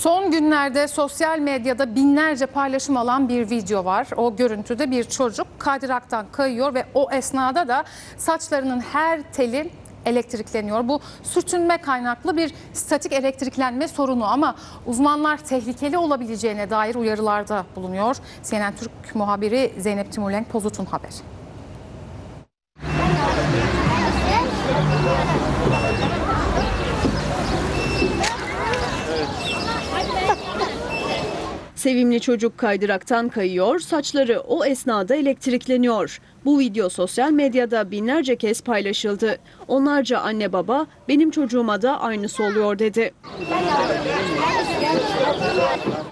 Son günlerde sosyal medyada binlerce paylaşım alan bir video var. O görüntüde bir çocuk kaydıraktan kayıyor ve o esnada da saçlarının her teli elektrikleniyor. Bu sürtünme kaynaklı bir statik elektriklenme sorunu ama uzmanlar tehlikeli olabileceğine dair uyarılarda bulunuyor. CNN Türk muhabiri Zeynep Timurlenk Pozut'un haberi. Sevimli çocuk kaydıraktan kayıyor, saçları o esnada elektrikleniyor. Bu video sosyal medyada binlerce kez paylaşıldı. Onlarca anne baba benim çocuğuma da aynısı oluyor dedi.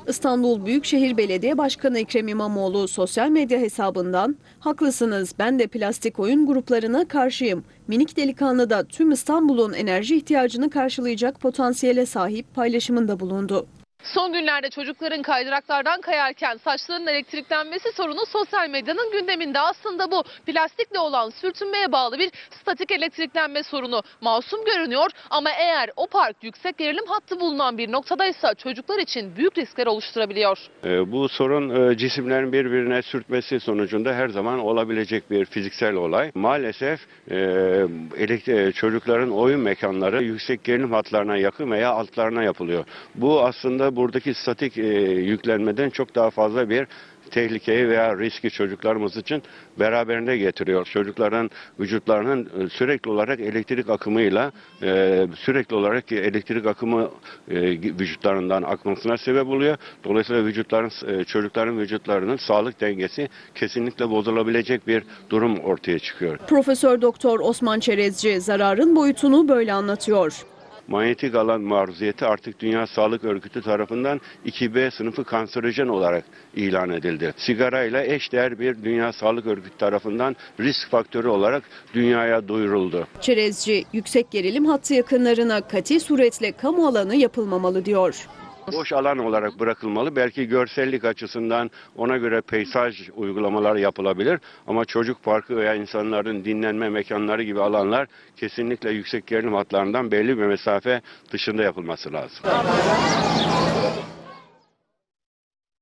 İstanbul Büyükşehir Belediye Başkanı Ekrem İmamoğlu sosyal medya hesabından haklısınız ben de plastik oyun gruplarına karşıyım. Minik delikanlı da tüm İstanbul'un enerji ihtiyacını karşılayacak potansiyele sahip paylaşımında bulundu. Son günlerde çocukların kaydıraklardan kayarken saçlarının elektriklenmesi sorunu sosyal medyanın gündeminde. Aslında bu plastikle olan sürtünmeye bağlı bir statik elektriklenme sorunu. Masum görünüyor ama eğer o park yüksek gerilim hattı bulunan bir noktadaysa çocuklar için büyük riskler oluşturabiliyor. E, Bu sorun e, cisimlerin birbirine sürtmesi sonucunda her zaman olabilecek bir fiziksel olay. Maalesef e, e, çocukların oyun mekanları yüksek gerilim hatlarına yakın veya altlarına yapılıyor. Bu aslında buradaki statik e, yüklenmeden çok daha fazla bir tehlikeyi veya riski çocuklarımız için beraberinde getiriyor. Çocukların vücutlarının e, sürekli olarak elektrik akımıyla e, sürekli olarak elektrik akımı e, vücutlarından akmasına sebep oluyor. Dolayısıyla vücutların çocukların vücutlarının sağlık dengesi kesinlikle bozulabilecek bir durum ortaya çıkıyor. Profesör Doktor Osman Çerezci zararın boyutunu böyle anlatıyor. Manyetik alan maruziyeti artık Dünya Sağlık Örgütü tarafından 2B sınıfı kanserojen olarak ilan edildi. Sigara ile eşdeğer bir Dünya Sağlık Örgütü tarafından risk faktörü olarak dünyaya duyuruldu. Çerezci yüksek gerilim hattı yakınlarına kati suretle kamu alanı yapılmamalı diyor. Boş alan olarak bırakılmalı. Belki görsellik açısından ona göre peyzaj uygulamaları yapılabilir. Ama çocuk parkı veya insanların dinlenme mekanları gibi alanlar kesinlikle yüksek gerilim hatlarından belli bir mesafe dışında yapılması lazım.